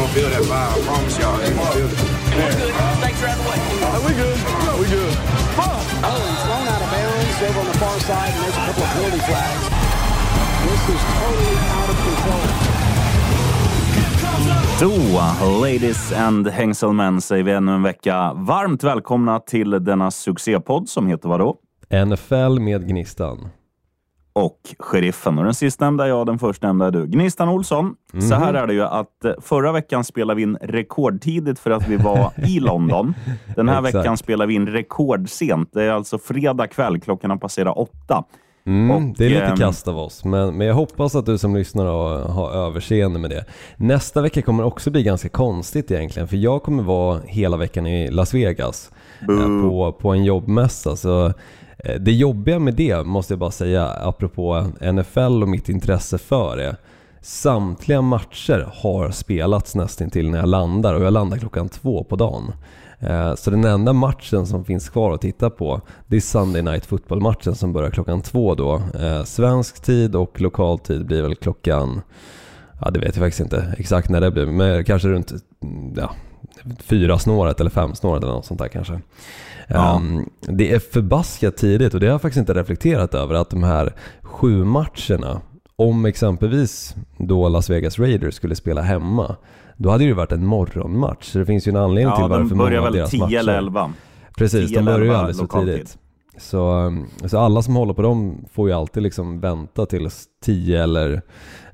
gonna feel that vibe. I promise y'all, they gonna feel it. Snakes are out of the way. Are we good? No, we good. Oh, he's thrown out of bounds over on the far side, and there's a couple of penalty flags. This is totally out of control. Då, ladies and hängselmän, säger vi ännu en vecka varmt välkomna till denna succépodd som heter vadå? NFL med Gnistan. Och Sheriffen. Och den sistnämnda är jag, den förstnämnda är du. Gnistan Olsson, så här är det ju att eh, förra veckan spelade vi in rekordtidigt för att vi var i London. Den här veckan spelar vi in rekordsent. Det är alltså fredag kväll, klockan har passerat åtta. Mm, Och, det är lite ehm, kast av oss, men, men jag hoppas att du som lyssnar har, har överseende med det. Nästa vecka kommer också bli ganska konstigt egentligen, för jag kommer vara hela veckan i Las Vegas på, på en jobbmässa. Så eh, det jobbiga med det, måste jag bara säga, apropå NFL och mitt intresse för det. Samtliga matcher har spelats nästan till när jag landar och jag landar klockan två på dagen. Eh, Så den enda matchen som finns kvar att titta på det är Sunday Night Football-matchen som börjar klockan två då. Eh, Svensk tid och lokal tid blir väl klockan, ja det vet jag faktiskt inte exakt när det blir, men kanske runt mm, ja, fyra snåret eller fem snåret eller något sånt där kanske. Ja. Ehm, det är förbaskat tidigt och det har jag faktiskt inte reflekterat över att de här sju matcherna, om exempelvis då Las Vegas Raiders skulle spela hemma, då hade det ju varit en morgonmatch. Så det finns ju en anledning till Ja, varför de många börjar av väl deras 10 matcher... eller 11. Precis, 10 de börjar ju aldrig så tidigt. Så, så alla som håller på dem får ju alltid liksom vänta till 10 eller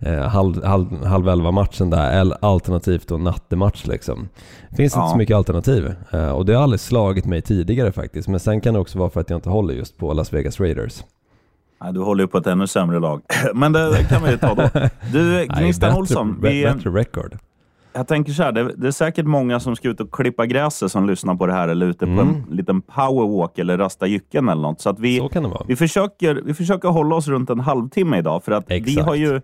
eh, halv, halv, halv 11 matchen där, eller alternativt då nattematch liksom. Det finns Ja. inte så mycket alternativ eh, och det har aldrig slagit mig tidigare faktiskt. Men sen kan det också vara för att jag inte håller just på Las Vegas Raiders. Nej, du håller ju på ett ännu sämre lag. Men det kan vi ju ta då. Du, Gnistan Olsson. Vi, Bättre record. Jag tänker så här, det, det är säkert många som ska ut och klippa gräset som lyssnar på det här eller ute på Mm. en liten powerwalk eller rasta jycken eller något. Så att vi, Så vi, försöker, vi försöker hålla oss runt en halvtimme idag för att vi Exakt. har ju,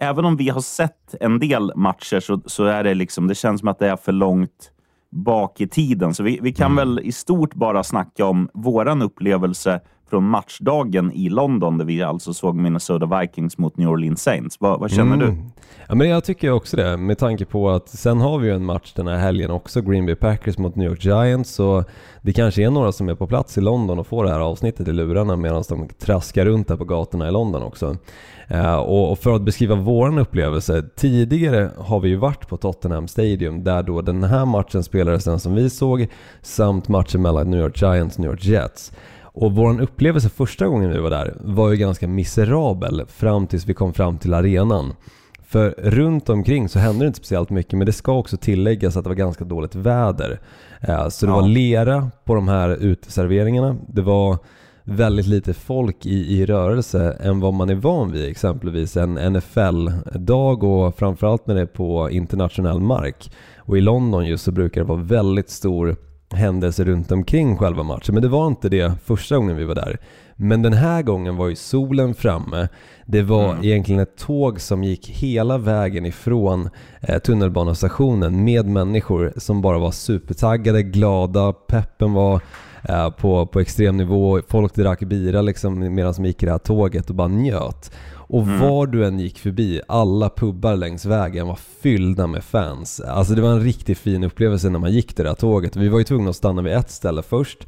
även om vi har sett en del matcher så, så är det liksom, det känns som att det är för långt bak i tiden. Så vi, vi kan Mm. väl i stort bara snacka om våran upplevelse från matchdagen i London där vi alltså såg Minnesota Vikings mot New Orleans Saints. Vad, vad känner du? Mm. Ja, men jag tycker också det, med tanke på att sen har vi ju en match den här helgen också, Green Bay Packers mot New York Giants, så det kanske är några som är på plats i London och får det här avsnittet i lurarna medan de traskar runt där på gatorna i London också. Eh, och, och för att beskriva våran upplevelse, tidigare har vi ju varit på Tottenham Stadium där då den här matchen spelades den som vi såg, samt matchen mellan New York Giants och New York Jets. Och vår upplevelse första gången vi var där var ju ganska miserabel fram tills vi kom fram till arenan. För runt omkring så hände det inte speciellt mycket men det ska också tilläggas att det var ganska dåligt väder. Eh, Så det Ja. var lera på de här uteserveringarna. Det var väldigt lite folk i, i rörelse än vad man är van vid exempelvis en NFL-dag och framförallt när det är på internationell mark. Och i London just så brukar det vara väldigt stor händelse runt omkring själva matchen. Men det var inte det första gången vi var där. Men den här gången var ju solen framme. Det var egentligen ett tåg som gick hela vägen ifrån eh, tunnelbanestationen med människor som bara var supertaggade, glada, peppen var eh, på, på extrem nivå. Folk drack bira liksom medan de gick i det här tåget och bara njöt. Och var du än gick förbi, alla pubbar längs vägen var fyllda med fans. Alltså det var en riktigt fin upplevelse när man gick det där tåget. Vi var ju tvungna att stanna vid ett ställe först,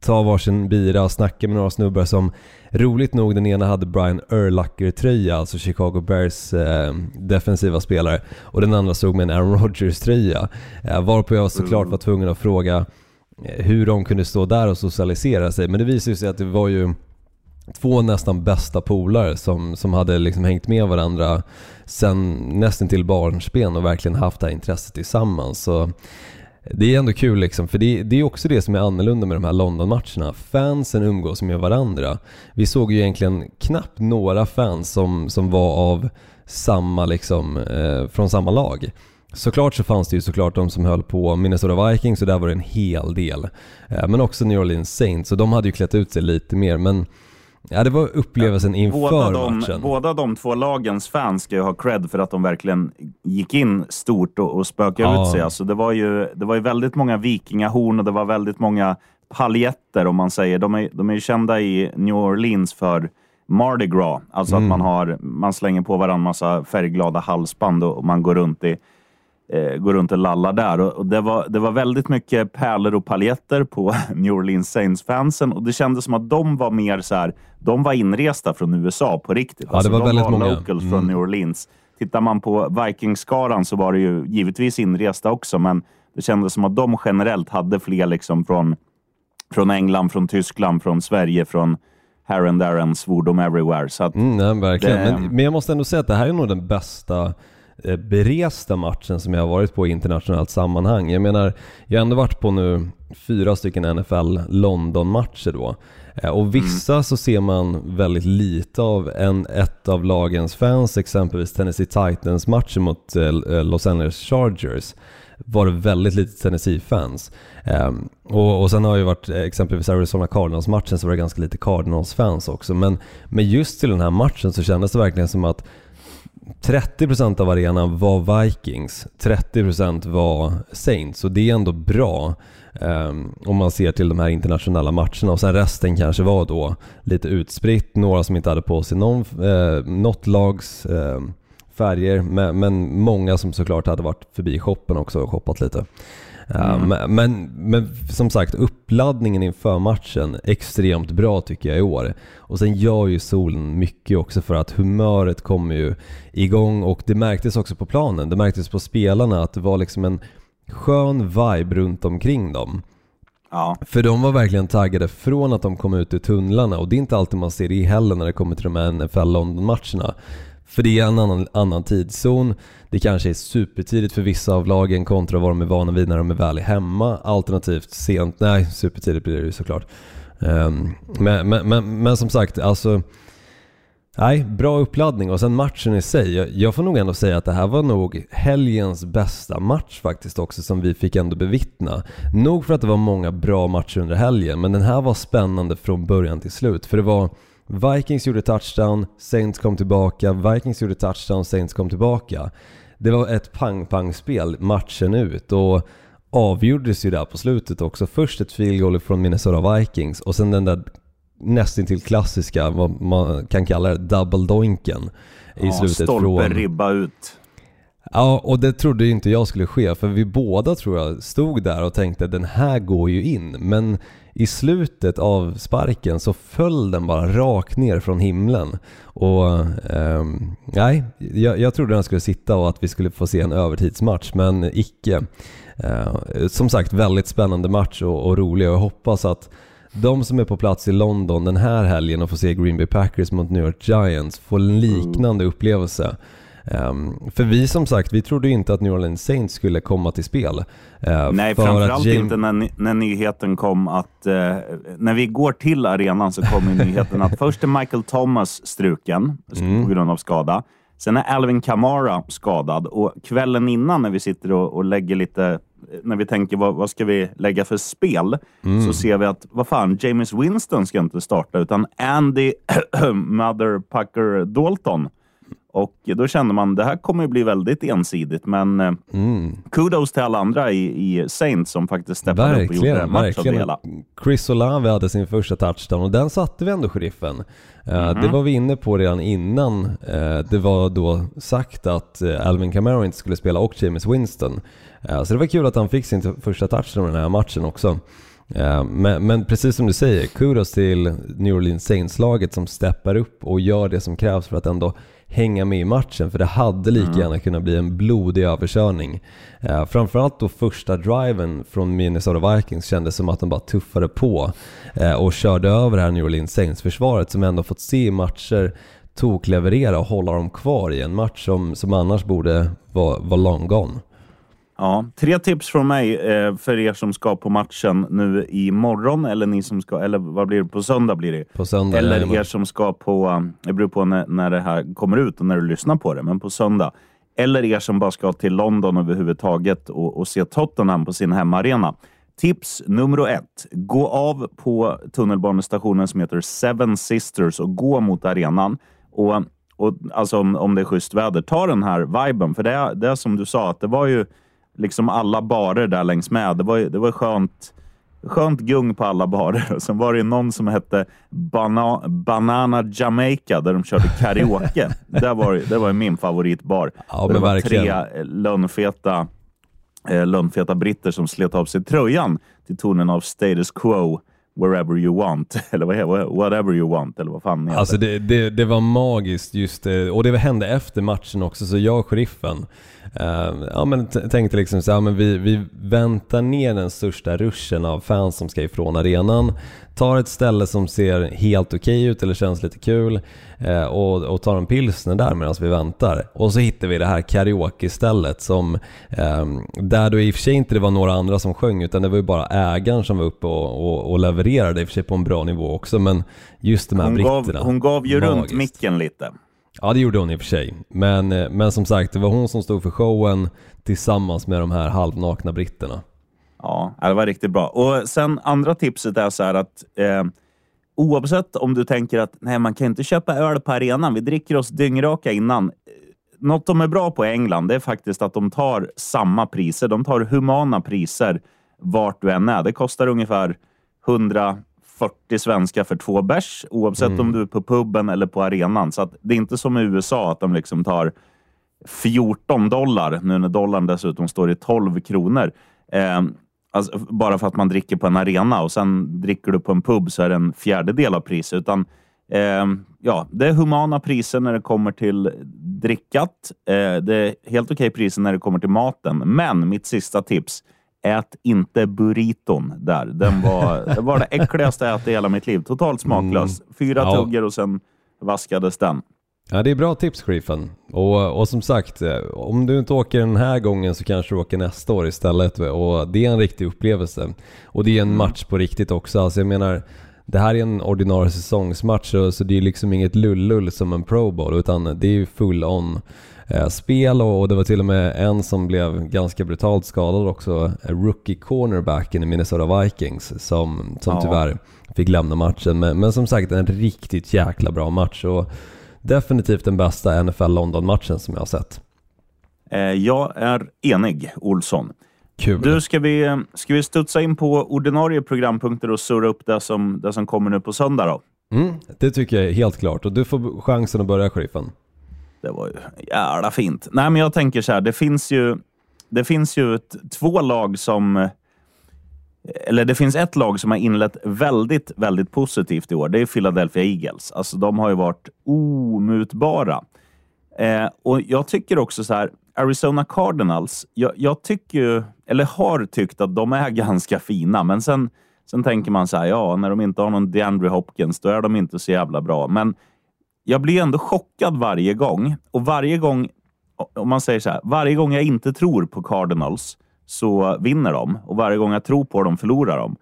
ta varsin bira och snacka med några snubbar som roligt nog den ena hade Brian Urlacher-tröja, alltså Chicago Bears eh, defensiva spelare och den andra stod med en Aaron Rodgers-tröja. Eh, varpå jag såklart var tvungen att fråga eh, hur de kunde stå där och socialisera sig. Men det visade sig att det var ju två nästan bästa polare som, som hade liksom hängt med varandra sen nästan till barnsben och verkligen haft det här intresset tillsammans. Så det är ändå kul liksom, för det, det är också det som är annorlunda med de här London-matcherna. Fansen umgås med varandra. Vi såg ju egentligen knappt några fans som, som var av samma liksom, eh, från samma lag. Såklart så fanns det ju såklart de som höll på Minnesota Vikings och där var det en hel del. Eh, men också New Orleans Saints och de hade ju klätt ut sig lite mer men Ja det var upplevelsen inför Båda de, matchen. båda de två lagens fans ska ju ha cred för att de verkligen gick in stort och, och spökade Ja. ut sig. Alltså det, var ju, det var ju väldigt många vikingahorn och det var väldigt många paljetter om man säger. De är, de är ju kända i New Orleans för Mardi Gras. Alltså Mm. att man, har, man slänger på varandra massa färgglada halsband och man går runt i eh, går runt och lallar där. Och, och det, var, det var väldigt mycket pärlor och paljetter på New Orleans Saints-fansen och det kändes som att de var mer så här, de var inresta från USA på riktigt. Ja, det var de väldigt var många. locals Mm. från New Orleans. Tittar man på Vikings-skaran så var det ju givetvis inresta också, men det kändes som att de generellt hade fler liksom från, från England, från Tyskland, från Sverige, från Here and there and svordom everywhere. Så att, Mm, nej, verkligen. Det- Men, men jag måste ändå säga att det här är nog den bästa beresta matchen som jag har varit på i internationellt sammanhang. Jag menar, jag har ändå varit på nu fyra stycken NFL London-matcher då. Eh, Och vissa så ser man väldigt lite av en, ett av lagens fans, exempelvis Tennessee Titans-matchen mot eh, Los Angeles Chargers var det väldigt lite Tennessee-fans. Ehm, och, och sen har ju varit eh, exempelvis Arizona Cardinals-matchen så var det ganska lite Cardinals-fans också. Men, men just till den här matchen så kändes det verkligen som att 30% av arenan var Vikings, 30% var Saints. Och det är ändå bra um, om man ser till de här internationella matcherna. Och sen resten kanske var då lite utspritt, några som inte hade på sig någon, eh, något lags eh, färger. Men, men många som såklart hade varit förbi shoppen också och shoppat lite. Uh, men, men, men som sagt, uppladdningen inför matchen extremt bra tycker jag i år. Och sen gör ju solen mycket också för att humöret kommer ju igång och det märktes också på planen. Det märktes på spelarna att det var liksom en skön vibe runt omkring dem. ja. För de var verkligen taggade från att de kom ut ur tunnlarna och det är inte alltid man ser det heller när det kommer till de här NFL London-matcherna. För det är en annan, annan tidszon, det kanske är supertidigt för vissa av lagen kontra vad de är vana vid när de är väl hemma. Alternativt sent, nej supertidigt blir det ju såklart. Um, men, men, men, men som sagt, alltså Nej, bra uppladdning och sen matchen i sig. Jag, jag får nog ändå säga att det här var nog helgens bästa match faktiskt också som vi fick ändå bevittna. Nog för att det var många bra matcher under helgen, men den här var spännande från början till slut. För det var Vikings gjorde touchdown, Saints kom tillbaka, Vikings gjorde touchdown, Saints kom tillbaka. Det var ett pang-pang-spel matchen ut och avgjordes ju där på slutet också. Först ett field goal från Minnesota Vikings och sen den där nästintill klassiska, vad man kan kalla det, double doinken i ja, slutet stolpe, från... ribba ut. Ja, och det trodde ju inte jag skulle ske för vi båda tror jag stod där och tänkte den här går ju in. Men i slutet av sparken så föll den bara rakt ner från himlen. Och eh, nej, jag, jag trodde den skulle sitta och att vi skulle få se en övertidsmatch, men icke. Eh, som sagt, väldigt spännande match och, och rolig och jag hoppas att de som är på plats i London den här helgen och får se Green Bay Packers mot New York Giants får en liknande upplevelse. Ehm, för vi som sagt, vi trodde inte att New Orleans Saints skulle komma till spel. Eh, Nej, för framförallt att James- inte när, när nyheten kom att... Eh, när vi går till arenan så kommer nyheten att först är Michael Thomas struken Mm. på grund av skada. Sen är Alvin Kamara skadad och kvällen innan när vi sitter och, och lägger lite... När vi tänker vad, vad ska vi lägga för spel Mm. så ser vi att vad fan, James Winston ska inte starta utan Andy Motherpucker Dalton. Och då kände man det här kommer ju bli väldigt ensidigt, men eh, Mm. kudos till alla andra i, i Saints som faktiskt steppade upp och gjorde en Verkligen, match av det verkligen. hela. Chris Olave hade sin första touchdown och den satte vi ändå sheriffen. Mhm. Det var vi inne på redan innan eh, det var då sagt att Alvin Kamara inte skulle spela och James Winston. Så det var kul att han fick sin första touchdown i den här matchen också. Men, men precis som du säger, kudos till New Orleans Saints-laget som steppar upp och gör det som krävs för att ändå hänga med i matchen för det hade lika gärna kunnat bli en blodig överkörning. Eh, framförallt då första driven från Minnesota Vikings kändes som att de bara tuffade på eh, och körde över det här New Orleans Saints-försvaret som ändå fått se i matcher tokleverera och hålla dem kvar i en match som, som annars borde vara, vara long gone. Ja, tre tips från mig eh, för er som ska på matchen nu imorgon eller ni som ska, eller vad blir det, på söndag blir det. På söndag. Eller jajamän. er som ska på, um, det beror på när, när det här kommer ut och när du lyssnar på det, men på söndag. Eller er som bara ska till London överhuvudtaget och, och se Tottenham på sin hemmaarena. Tips nummer ett. Gå av på tunnelbanestationen som heter Seven Sisters och gå mot arenan. Och, och alltså om, om det är schysst väder, ta den här viben. För det är, det är som du sa, att det var ju liksom alla barer där längs med. Det var, det var skönt skönt gung på alla barer. Sen var det någon som hette Bana Banana Jamaica där de körde karaoke. det, var, det var min favoritbar. Ja, det var verkligen. tre eh, lönnfeta, eh, lönnfeta britter som slet av sig tröjan till tonen av Status Quo. Wherever you want, eller vad heter Whatever you want, eller vad fan heter. Alltså det, det, det var magiskt just det, och det hände efter matchen också, så jag och sheriffen eh, ja, men tänkte liksom så här, ja, men vi, vi väntar ner den största ruschen av fans som ska ifrån arenan, tar ett ställe som ser helt okej ut eller känns lite kul eh, och, och tar en pilsner där medan vi väntar. Och så hittar vi det här karaoke-stället som, eh, där då i och för sig inte det var några andra som sjöng utan det var ju bara ägaren som var uppe och, och, och levererade, i och för sig på en bra nivå också, men just de här hon, gav, britterna. hon gav ju runt Magiskt. micken lite. Ja det gjorde hon i och för sig. Men, eh, men som sagt, det var hon som stod för showen tillsammans med de här halvnakna britterna. Ja, det var riktigt bra. Och sen andra tipset är så här att eh, oavsett om du tänker att nej, man kan inte köpa öl på arenan, vi dricker oss dyngraka innan. Eh, något de är bra på i England det är faktiskt att de tar samma priser. De tar humana priser vart du än är. Det kostar ungefär 100 140 svenska för två bärs oavsett om du är på puben eller på arenan. Så det är inte som i USA att de liksom tar 14 dollar, nu när dollarn dessutom står i 12 kronor. Eh, alltså, bara för att man dricker på en arena och sen dricker du på en pub så är det en fjärdedel av priset. Utan, eh, ja, det är humana priser när det kommer till drickat. Eh, det är helt okej priser när det kommer till maten. Men mitt sista tips, ät inte burriton där. Den var, det var det äckligaste jag ätit i hela mitt liv. Totalt smaklös. Fyra Ja. tuggor och sen vaskades den. Ja det är bra tips sheriffen. Och, och som sagt, eh, om du inte åker den här gången så kanske du åker nästa år istället. Och det är en riktig upplevelse. Och det är en match på riktigt också. Alltså jag menar, det här är en ordinarie säsongsmatch så, så det är liksom inget lullull som en Pro Bowl utan det är full on spel och, det var till och med en som blev ganska brutalt skadad också, eh, rookie cornerbacken i Minnesota Vikings som, som Ja. tyvärr fick lämna matchen. Men, men som sagt en riktigt jäkla bra match och definitivt den bästa NFL London-matchen som jag har sett. Eh, jag är enig, Olsson. Kul. Du, ska vi, ska vi studsa in på ordinarie programpunkter och surra upp det som, det som kommer nu på söndag då? Mm, det tycker jag är helt klart och du får chansen att börja sheriffen. Det var ju jävla fint. Nej, men jag tänker så här, det finns ju, det finns ju ett, två lag som... Eller det finns ett lag som har inlett väldigt, väldigt positivt i år. Det är Philadelphia Eagles. Alltså, de har ju varit omutbara. Eh, och jag tycker också så här, Arizona Cardinals, jag, jag tycker ju, eller har tyckt att de är ganska fina, men sen, sen tänker man så här, ja, när de inte har någon DeAndre Hopkins, då är de inte så jävla bra. Men jag blir ändå chockad varje gång. Och varje gång, om man säger så här, varje gång jag inte tror på Cardinals så vinner de och varje gång jag tror på dem förlorar de.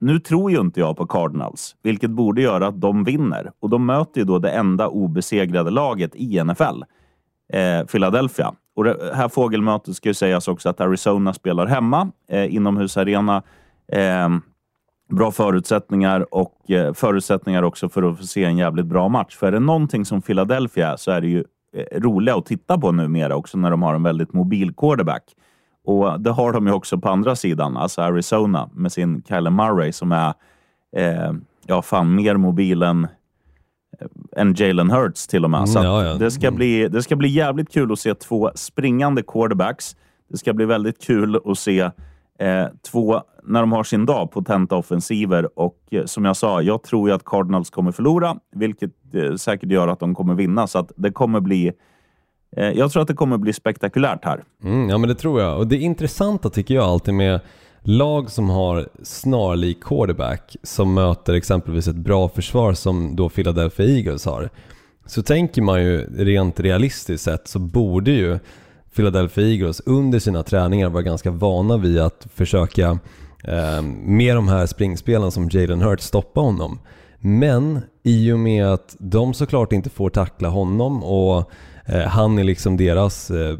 Nu tror ju inte jag på Cardinals, vilket borde göra att de vinner. Och de möter ju då det enda obesegrade laget i NFL, eh, Philadelphia. Och det här fågelmötet ska ju sägas också att Arizona spelar hemma, eh, inomhusarena. Eh, bra förutsättningar och eh, förutsättningar också för att få se en jävligt bra match. För är det någonting som Philadelphia är så är det ju eh, roliga att titta på numera också när de har en väldigt mobil quarterback. Och det har de ju också på andra sidan, alltså Arizona med sin Kyler Murray som är eh, ja, fan mer mobil än, än Jalen Hurts till och med. Så Mm, ja, ja. Det, ska Mm. bli, det ska bli jävligt kul att se två springande quarterbacks. Det ska bli väldigt kul att se eh, två, när de har sin dag, potenta offensiver. Och eh, som jag sa, jag tror ju att Cardinals kommer förlora, vilket eh, säkert gör att de kommer vinna. Så att det kommer bli eh, jag tror att det kommer bli spektakulärt här. Mm, ja men det tror jag. Och det intressanta tycker jag alltid med lag som har snarlik quarterback som möter exempelvis ett bra försvar som då Philadelphia Eagles har. Så tänker man ju rent realistiskt sett så borde ju Philadelphia Eagles under sina träningar var ganska vana vid att försöka eh, med de här springspelen som Jalen Hurts stoppa honom. Men i och med att de såklart inte får tackla honom och eh, han är liksom deras eh,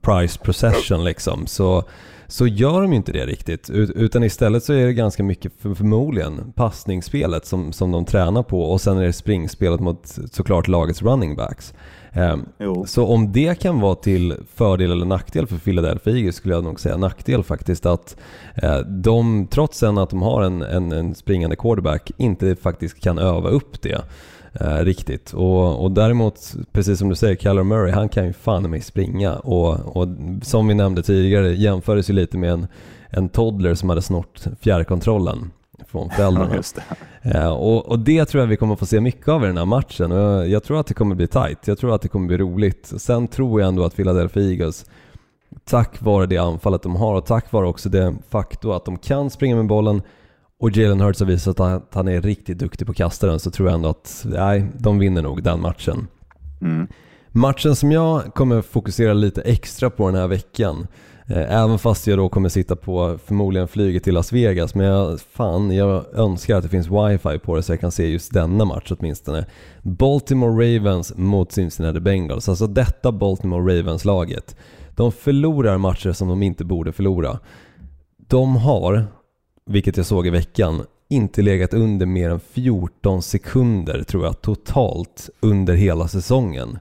price procession liksom. Så, så gör de ju inte det riktigt. Utan istället så är det ganska mycket för, förmodligen passningsspelet som, som de tränar på och sen är det springspelet mot såklart lagets running backs. Ehm, så om det kan vara till fördel eller nackdel för Philadelphia Eagles skulle jag nog säga nackdel faktiskt. Att eh, de, trots att de har en, en, en springande quarterback, inte faktiskt kan öva upp det. Eh, riktigt. Och, och däremot, precis som du säger, Kyler Murray, han kan ju fan mig springa. Och, och som vi nämnde tidigare, jämfördes ju lite med en, en toddler som hade snort fjärrkontrollen från föräldrarna. Ja, det. Eh, och, och, det tror jag vi kommer få se mycket av i den här matchen jag, jag, tror att det kommer bli tight. Jag tror att det kommer bli roligt. Sen tror jag ändå att Philadelphia Eagles, tack vare det anfallet de har och tack vare också det faktum att de kan springa med bollen och Jalen Hurts har visat att han är riktigt duktig på kastaren så tror jag ändå att, nej, de vinner nog den matchen. Mm. Matchen som jag kommer fokusera lite extra på den här veckan eh, även fast jag då kommer sitta på förmodligen flyget till Las Vegas. Men jag, fan, jag önskar att det finns wifi på det så jag kan se just denna match åtminstone. Baltimore Ravens mot Cincinnati Bengals. Alltså detta Baltimore Ravens-laget. De förlorar matcher som de inte borde förlora. De har, vilket jag såg i veckan, inte legat under mer än 14 sekunder tror jag totalt under hela säsongen.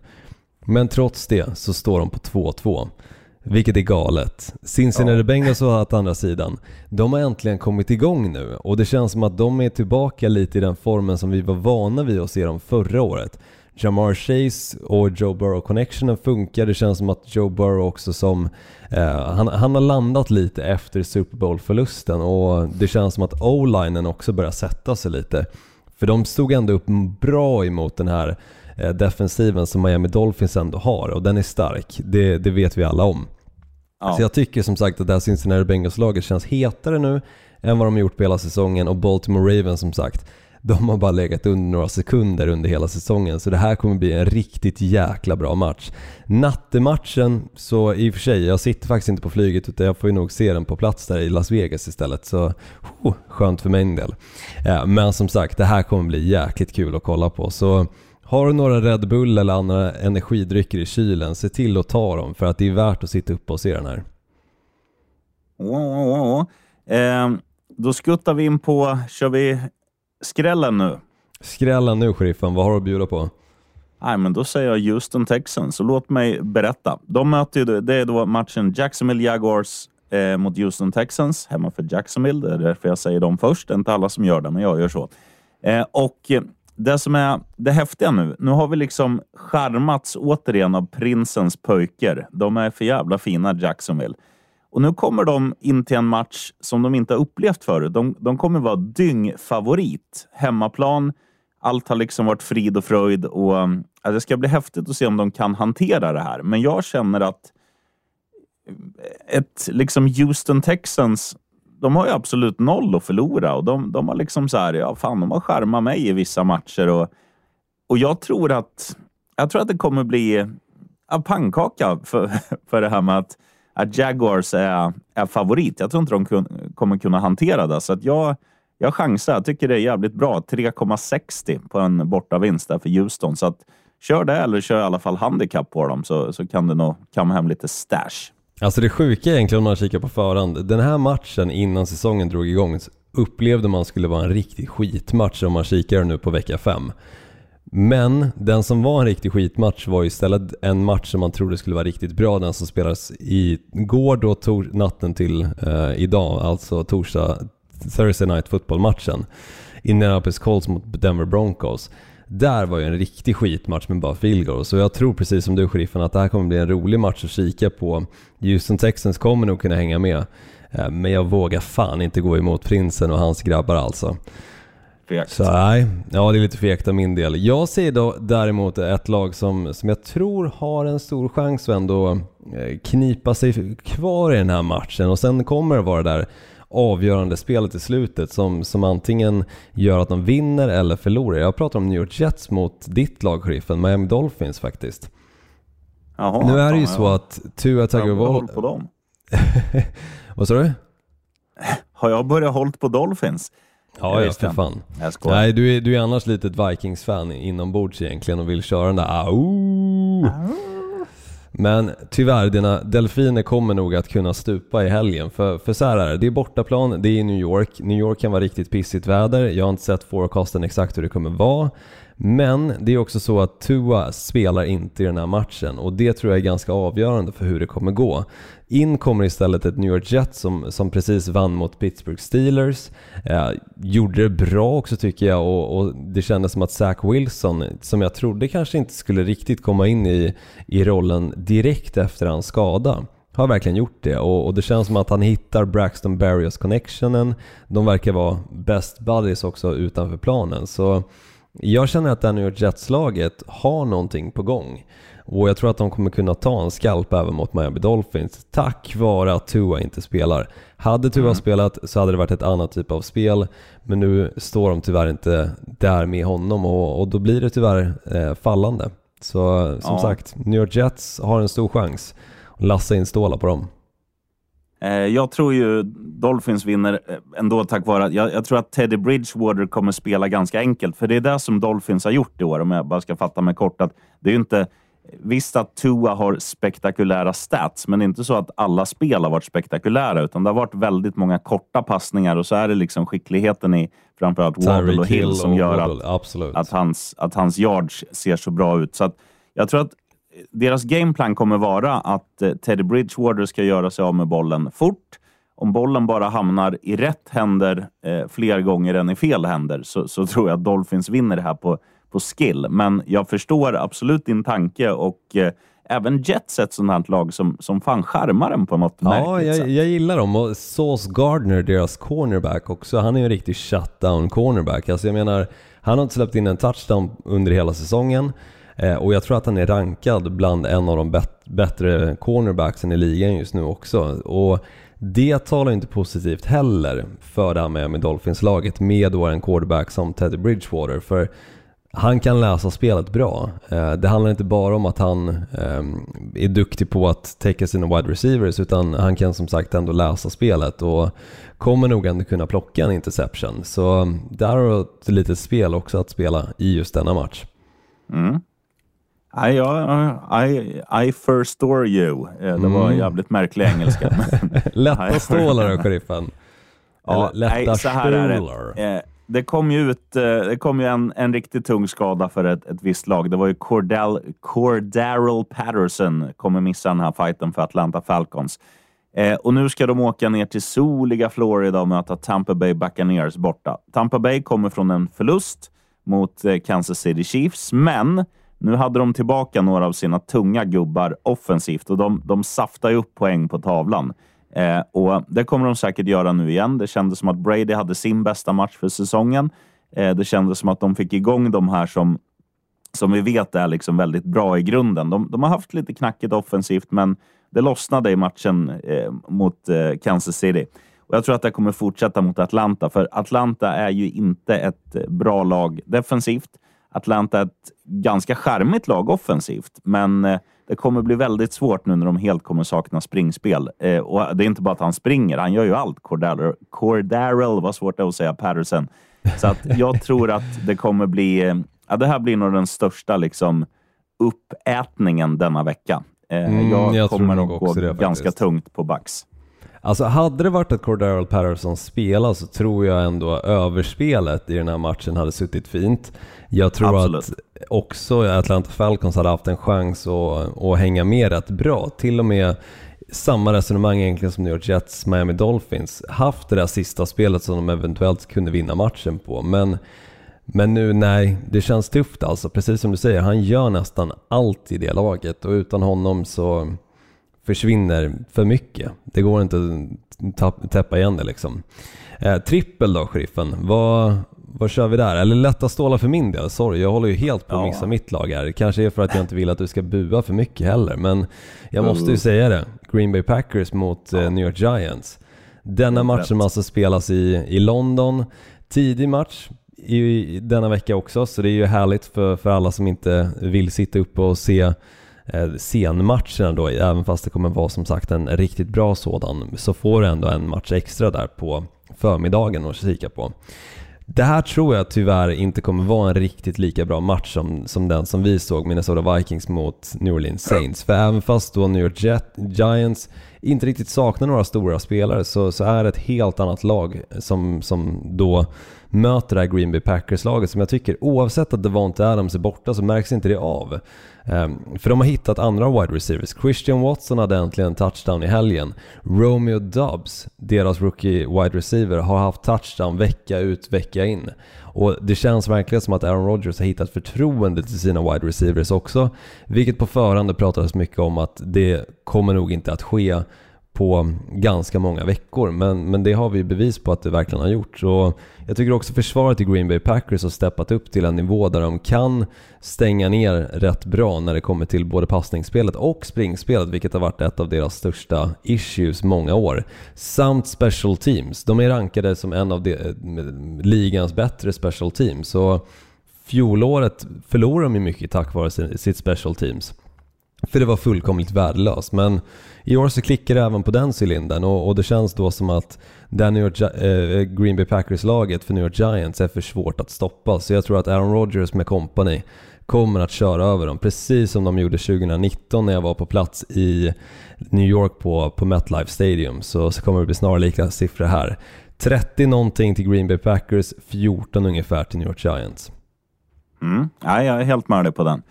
Men trots det så står de på 2-2. Vilket är galet. Cincinnati ja. Bengals å andra sidan, de har äntligen kommit igång nu och det känns som att de är tillbaka lite i den formen som vi var vana vid att se dem förra året. Jamar Chase och Joe Burrow connectionen funkar, det känns som att Joe Burrow också som, eh, han, han, har landat lite efter Super Bowl-förlusten och det känns som att O-linen också börjar sätta sig lite. För de stod ändå upp bra emot den här eh, defensiven som Miami Dolphins ändå har och den är stark, det, det vet vi alla om. Ja. Så jag tycker som sagt att det här Cincinnati Bengals-laget känns hetare nu än vad de har gjort på hela säsongen och Baltimore Ravens som sagt, de har bara legat under några sekunder under hela säsongen så det här kommer bli en riktigt jäkla bra match. Nattematchen, så i och för sig, jag sitter faktiskt inte på flyget utan jag får ju nog se den på plats där i Las Vegas istället så oh, skönt för min del. Eh, men som sagt, det här kommer bli jäkligt kul att kolla på så har du några Red Bull eller andra energidrycker i kylen, se till att ta dem för att det är värt att sitta uppe och se den här. Oh, oh, oh. Eh, då skuttar vi in på, kör vi skrällen nu? Skrällen nu sheriffen, vad har du att bjuda på? Nej, men då säger jag Houston Texans, så låt mig berätta. De möter ju, det är då matchen Jacksonville Jaguars eh, mot Houston Texans, hemma för Jacksonville. Det är därför jag säger dem först. Det är inte alla som gör det, men jag gör så. Eh, och det som är det häftiga nu, nu har vi liksom charmats återigen av prinsens pojkar. De är för jävla fina, Jacksonville. Och nu kommer de in till en match som de inte har upplevt förut. De, de kommer vara dyngfavorit. Hemmaplan, allt har liksom varit frid och fröjd. Och, mm, ja, det ska bli häftigt att se om de kan hantera det här. Men jag känner att ett liksom Houston Texans de har ju absolut noll att förlora och de, de har liksom så här, ja fan, de har skärmat mig i vissa matcher och, och jag tror att jag tror att det kommer bli ja, pannkaka för, för det här med att, att Jaguars är, är favorit. Jag tror inte de kun, kommer kunna hantera det, så att jag, jag chansar. Jag tycker det är jävligt bra. 3,60 på en bortavinst där för Houston. Så att kör det eller kör i alla fall handikapp på dem så, så kan du nog kamma hem lite stash. Alltså det sjuka egentligen om man kikar på förhand, den här matchen innan säsongen drog igång upplevde man skulle vara en riktig skitmatch om man kikar nu på vecka 5. Men den som var en riktig skitmatch var istället en match som man trodde skulle vara riktigt bra, den som spelades igår då, natten till eh, idag, alltså torsdag, Thursday Night Football-matchen. Indianapolis Colts mot Denver Broncos. Där var ju en riktig skitmatch med bara field goals. Så jag tror precis som du sheriffen att det här kommer bli en rolig match att kika på. Houston Texans kommer nog kunna hänga med. Eh, men jag vågar fan inte gå emot prinsen och hans grabbar alltså. Fegt. Så nej, ja det är lite fegt av min del. Jag ser då däremot ett lag som, som jag tror har en stor chans att ändå eh, knipa sig kvar i den här matchen och sen kommer det vara där avgörande spelet i slutet som, som antingen gör att de vinner eller förlorar. Jag pratar om New York Jets mot ditt lag, sheriffen, Miami Dolphins faktiskt. Jaha, nu är det ju så att Tua Tagovailoa... på dem? Vad sa du? Har jag börjat hållt på Dolphins? Ja, för inte. fan. Jag skojar. Nej, du är, du är annars lite ett Vikings-fan inombords egentligen och vill köra den där au. Men tyvärr, dina delfiner kommer nog att kunna stupa i helgen. För, för så här är det, det är bortaplan, det är i New York. New York kan vara riktigt pissigt väder. Jag har inte sett forecasten exakt hur det kommer vara. Men det är också så att Tua spelar inte i den här matchen och det tror jag är ganska avgörande för hur det kommer gå. In kommer istället ett New York Jets som, som precis vann mot Pittsburgh Steelers. Eh, gjorde det bra också tycker jag och, och det kändes som att Zach Wilson, som jag trodde kanske inte skulle riktigt komma in i, i rollen direkt efter hans skada, har verkligen gjort det och, och det känns som att han hittar Braxton Berrios connectionen. De verkar vara best buddies också utanför planen. Så jag känner att York Jets-laget har någonting på gång. Och jag tror att de kommer kunna ta en skalp även mot Miami Dolphins tack vare att Tua inte spelar. Hade Tua spelat så hade det varit ett annat typ av spel men nu står de tyvärr inte där med honom och, och då blir det tyvärr eh, fallande. Så som Ja. sagt, New York Jets har en stor chans lassa in stålar på dem. Eh, Jag tror ju Dolphins vinner eh, ändå tack vare att jag, jag tror att Teddy Bridgewater kommer spela ganska enkelt. För det är det som Dolphins har gjort i år, om jag bara ska fatta mig kort. Att det är inte, visst att Tua har spektakulära stats, men det är inte så att alla spel har varit spektakulära, utan det har varit väldigt många korta passningar och så är det liksom skickligheten i framförallt Waddle och Hill som gör att, att, hans, att hans yards ser så bra ut. Så att jag tror att deras gameplan kommer vara att eh, Teddy Bridgewater ska göra sig av med bollen fort. Om bollen bara hamnar i rätt händer eh, fler gånger än i fel händer så, så tror jag att Dolphins vinner det här på, på skill. Men jag förstår absolut din tanke och eh, även Jets är ett sånt här lag som, som fan charmar en på något Ja, märkligt jag, sätt. jag gillar dem och Sauce Gardner, deras cornerback också, han är ju en riktig shutdown cornerback. Alltså jag menar, han har inte släppt in en touchdown under hela säsongen Eh, och jag tror att han är rankad bland en av de bet- bättre cornerbacksen i ligan just nu också. Och det talar inte positivt heller för det här med Dolphins-laget med då en quarterback som Teddy Bridgewater. För han kan läsa spelet bra. Eh, Det handlar inte bara om att han ehm, är duktig på att täcka sina wide receivers utan han kan som sagt ändå läsa spelet och kommer nog ändå kunna plocka en interception. Så där har du ett litet spel också att spela i just denna match. Mm. I, I, I first door you. Eh, Det var Mm. jävligt märklig engelska. Lätta stålar då, sheriffen. Ja, lätta nej, så här är stolar. det. Eh, det kom ju ut eh, det kom ju en, en riktigt tung skada för ett, ett visst lag. Det var ju Cordell, Cordarrell Patterson kommer missa den här fighten för Atlanta Falcons. Eh, och nu ska de åka ner till soliga Florida och möta Tampa Bay Buccaneers borta. Tampa Bay kommer från en förlust mot eh, Kansas City Chiefs, men nu hade de tillbaka några av sina tunga gubbar offensivt och de, de saftar ju upp poäng på tavlan. Eh, och Det kommer de säkert göra nu igen. Det kändes som att Brady hade sin bästa match för säsongen. Eh, det kändes som att de fick igång de här som, som vi vet är liksom väldigt bra i grunden. De, de har haft lite knackigt offensivt, men det lossnade i matchen eh, mot eh, Kansas City. Och Jag tror att det kommer fortsätta mot Atlanta, för Atlanta är ju inte ett eh, bra lag defensivt. Atlanta är ett ganska charmigt lag offensivt, men eh, det kommer bli väldigt svårt nu när de helt kommer sakna springspel. Eh, och Det är inte bara att han springer, han gör ju allt. Cordarrell, Cordarrell vad svårt det är att säga, Patterson. Så att jag tror att det kommer bli... eh, Ja, det här blir nog den största liksom, uppätningen denna vecka. Mm, jag, jag kommer nog gå det ganska tungt på Bucks. Alltså hade det varit att Cordarrelle Patterson spelar så tror jag ändå överspelet i den här matchen hade suttit fint. Jag tror Absolut. att också Atlanta Falcons hade haft en chans att, att hänga med rätt bra. Till och med samma resonemang egentligen som New York Jets, Miami Dolphins. Haft det där sista spelet som de eventuellt kunde vinna matchen på. Men, men nu, nej, det känns tufft alltså. Precis som du säger, han gör nästan allt i det laget och utan honom så försvinner för mycket. Det går inte att täppa igen det liksom. Eh, trippel då, sheriffen. Vad, vad kör vi där? Eller lätta stålar för min del. Sorry, jag håller ju helt på att Ja. missa mitt lag här. Kanske är för att jag inte vill att du ska bua för mycket heller. Men jag måste ju Mm. säga det. Green Bay Packers mot eh, New York Giants. Denna matchen rätt. alltså spelas i, i London. Tidig match i, i denna vecka också, så det är ju härligt för, för alla som inte vill sitta uppe och se senmatcherna scenmatcherna då, även fast det kommer vara som sagt en riktigt bra sådan, så får du ändå en match extra där på förmiddagen att kika på. Det här tror jag tyvärr inte kommer vara en riktigt lika bra match som, som den som vi såg Minnesota Vikings mot New Orleans Saints. För även fast då New York Jet, Giants inte riktigt saknar några stora spelare så, så är det ett helt annat lag som, som då möter det här Green Bay Packers-laget som jag tycker, oavsett att Devonte Adams är borta så märks inte det av. Um, för de har hittat andra wide receivers. Christian Watson hade äntligen en touchdown i helgen. Romeo Dubs, deras rookie wide receiver, har haft touchdown vecka ut, vecka in. Och det känns verkligen som att Aaron Rodgers har hittat förtroende till sina wide receivers också. Vilket på förhand pratades mycket om att det kommer nog inte att ske på ganska många veckor. Men, men det har vi bevis på att det verkligen har gjort. Så jag tycker också försvaret i Green Bay Packers har steppat upp till en nivå där de kan stänga ner rätt bra när det kommer till både passningsspelet och springspelet, vilket har varit ett av deras största issues många år. Samt special teams. De är rankade som en av de, eh, ligans bättre special teams. Så fjolåret förlorade de ju mycket tack vare sitt special teams. För det var fullkomligt värdelöst. Men i år så klickar det även på den cylindern och, och det känns då som att det New York, äh, Green Bay Packers-laget för New York Giants är för svårt att stoppa. Så jag tror att Aaron Rodgers med company kommer att köra över dem, precis som de gjorde 2019 när jag var på plats i New York på, på MetLife Stadium. Så, så kommer det bli snarlika siffror här. 30 någonting till Green Bay Packers, 14 ungefär till New York Giants. Mm. Ja, jag är helt med dig på den.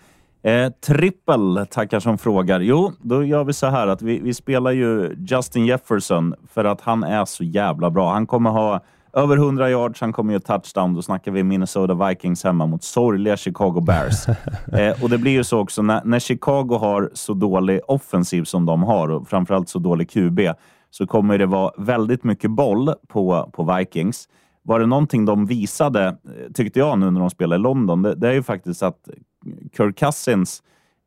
Eh, trippel tackar som frågar. Jo, då gör vi så här att vi, vi spelar ju Justin Jefferson för att han är så jävla bra. Han kommer ha över 100 yards, han kommer göra touchdown. Då snackar vi Minnesota Vikings hemma mot sorgliga Chicago Bears. eh, och Det blir ju så också när, när, Chicago har så dålig offensiv som de har och framförallt så dålig QB så kommer det vara väldigt mycket boll på, på Vikings. Var det någonting de visade, eh, tyckte jag nu när de spelade i London, det, det är ju faktiskt att Kirk Cousins,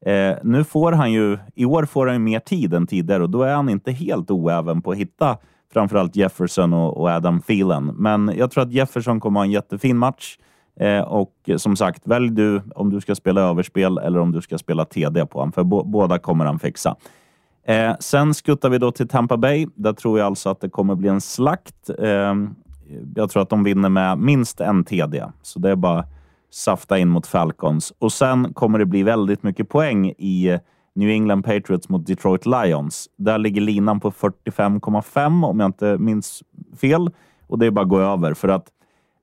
eh, nu får han ju, i år får han ju mer tid än tidigare och då är han inte helt oäven på att hitta framförallt Jefferson och, och Adam Thielen. Men jag tror att Jefferson kommer ha en jättefin match. Eh, och som sagt, välj du om du ska spela överspel eller om du ska spela TD på honom, för båda kommer han fixa. Eh, sen skuttar vi då till Tampa Bay. Där tror jag alltså att det kommer bli en slakt. Eh, jag tror att de vinner med minst en TD, så det är bara safta in mot Falcons. Och sen kommer det bli väldigt mycket poäng i New England Patriots mot Detroit Lions. Där ligger linan på 45,5 om jag inte minns fel. Och det är bara att gå över för att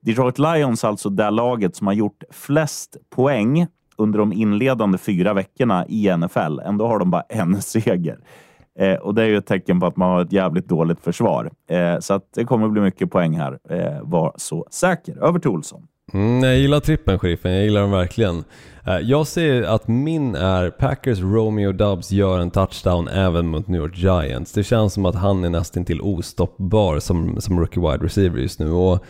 Detroit Lions, alltså det laget som har gjort flest poäng under de inledande fyra veckorna i NFL. Ändå har de bara en seger. Eh, och det är ju ett tecken på att man har ett jävligt dåligt försvar. Eh, så att det kommer bli mycket poäng här. Eh, var så säker. Över till Olsson. Mm, jag gillar trippen sheriffen, jag gillar den verkligen. Eh, jag ser att min är Packers Romeo Dubs gör en touchdown även mot New York Giants. Det känns som att han är nästan till ostoppbar som, som rookie wide receiver just nu. Och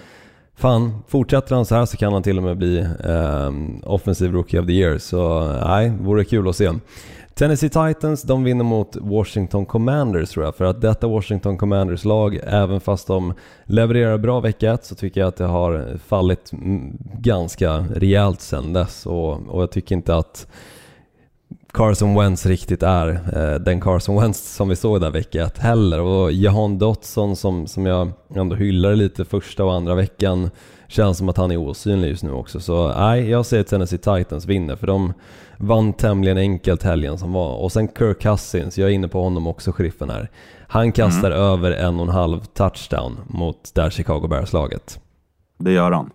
fan, fortsätter han så här så kan han till och med bli ehm, um, offensiv rookie of the year. Så nej, vore kul att se. Tennessee Titans, de vinner mot Washington Commanders tror jag. För att detta Washington Commanders-lag, även fast de levererar bra vecka ett så tycker jag att det har fallit ganska rejält sen dess. Och, och jag tycker inte att Carson Wentz riktigt är eh, den Carson Wentz som vi såg där vecka ett heller. Och Jahan Dotson som, som jag ändå hyllade lite första och andra veckan känns som att han är osynlig just nu också. Så nej, jag säger Tennessee Titans vinner för de vann tämligen enkelt helgen som var. Och sen Kirk Cousins, jag är inne på honom också, sheriffen här. Han kastar mm. över en och en halv touchdown mot där Chicago Bears-laget. Det gör han.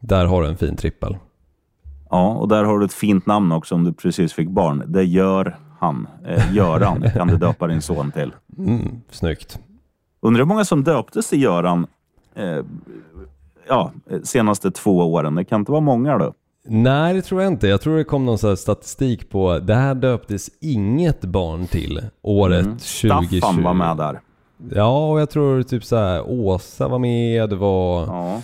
Där har du en fin trippel. Ja, och där har du ett fint namn också om du precis fick barn. Det gör han. Eh, Göran kan du döpa din son till. Mm, snyggt. Undrar hur många som döptes till Göran eh, ja, senaste två åren. Det kan inte vara många då? Nej, det tror jag inte. Jag tror det kom någon statistik på, det här döptes inget barn till året mm. 2020. Staffan var med där. Ja, och jag tror typ så här, Åsa var med, det var... Ja.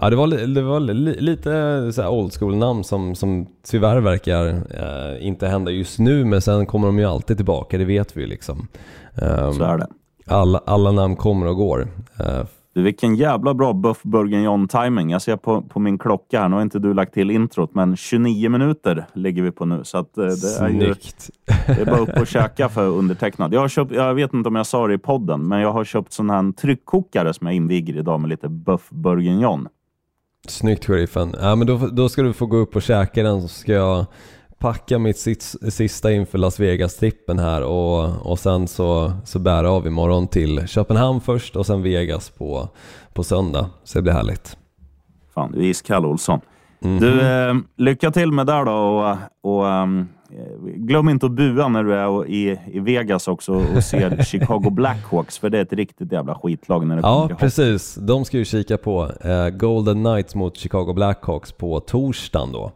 Ja, det var, det var lite så old school namn som, som tyvärr verkar eh, inte hända just nu, men sen kommer de ju alltid tillbaka, det vet vi ju liksom. Um, så är det. Alla, alla namn kommer och går. Uh, Du, vilken jävla bra Buff Bourguignon-timing. Jag ser på, på min klocka här, nu har inte du lagt till introt, men 29 minuter ligger vi på nu. Så att, eh, det, är ju, Snyggt. det är bara upp och käka för undertecknad. Jag, har köpt, jag vet inte om jag sa det i podden, men jag har köpt sån här tryckkokare som jag inviger idag med lite Buff Bourguignon. Snyggt sheriffen. Ja, men då, då ska du få gå upp och käka den så ska jag packa mitt sista inför Las Vegas-trippen här och, och sen så, så bär av imorgon till Köpenhamn först och sen Vegas på, på söndag. Så det blir härligt. Fan, du är iskall Olsson. Mhm. Du, eh, lycka till med det där då och, och eh, glöm inte att bua när du är i, i Vegas också och ser Chicago Blackhawks, för det är ett riktigt jävla skitlag när det kommer Ja, precis. De ska ju kika på eh, Golden Knights mot Chicago Blackhawks på torsdagen då.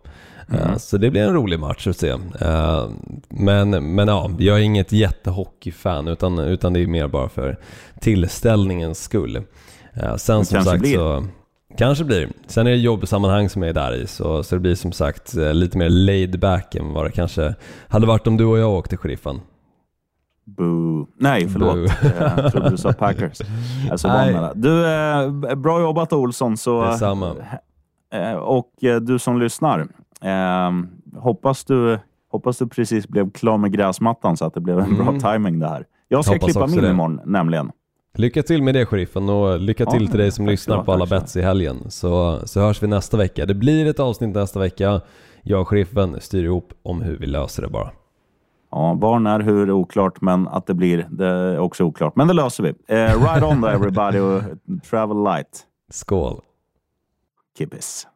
Eh, Så det blir en rolig match att se. Eh, men, men ja, jag är inget jättehockeyfan utan, utan det är mer bara för tillställningens skull. Eh, sen som sagt blir. så Kanske blir. Sen är det jobbsammanhang som är där i så, så det blir som sagt eh, lite mer laid back än vad det kanske hade varit om du och jag åkte sheriffen. Boo. Nej, förlåt. Boo. Jag trodde du sa Packers. Jag är så van Nej. med det. Du, eh, bra jobbat Olsson. Så, Detsamma. eh, och eh, du som lyssnar, hoppas, du, hoppas du precis blev klar med gräsmattan så att det blev en Mm. bra timing det här. Jag ska Hoppas klippa min det. imorgon nämligen. Lycka till med det sheriffen och lycka Ja, till till dig som lyssnar på alla bets i helgen. Så, så hörs vi nästa vecka. Det blir ett avsnitt nästa vecka. Jag och sheriffen styr ihop om hur vi löser det bara. Ja, var, när, hur är oklart, men att det blir det är också oklart. Men det löser vi. Eh, ride on då everybody och travel light. Skål! Kippis.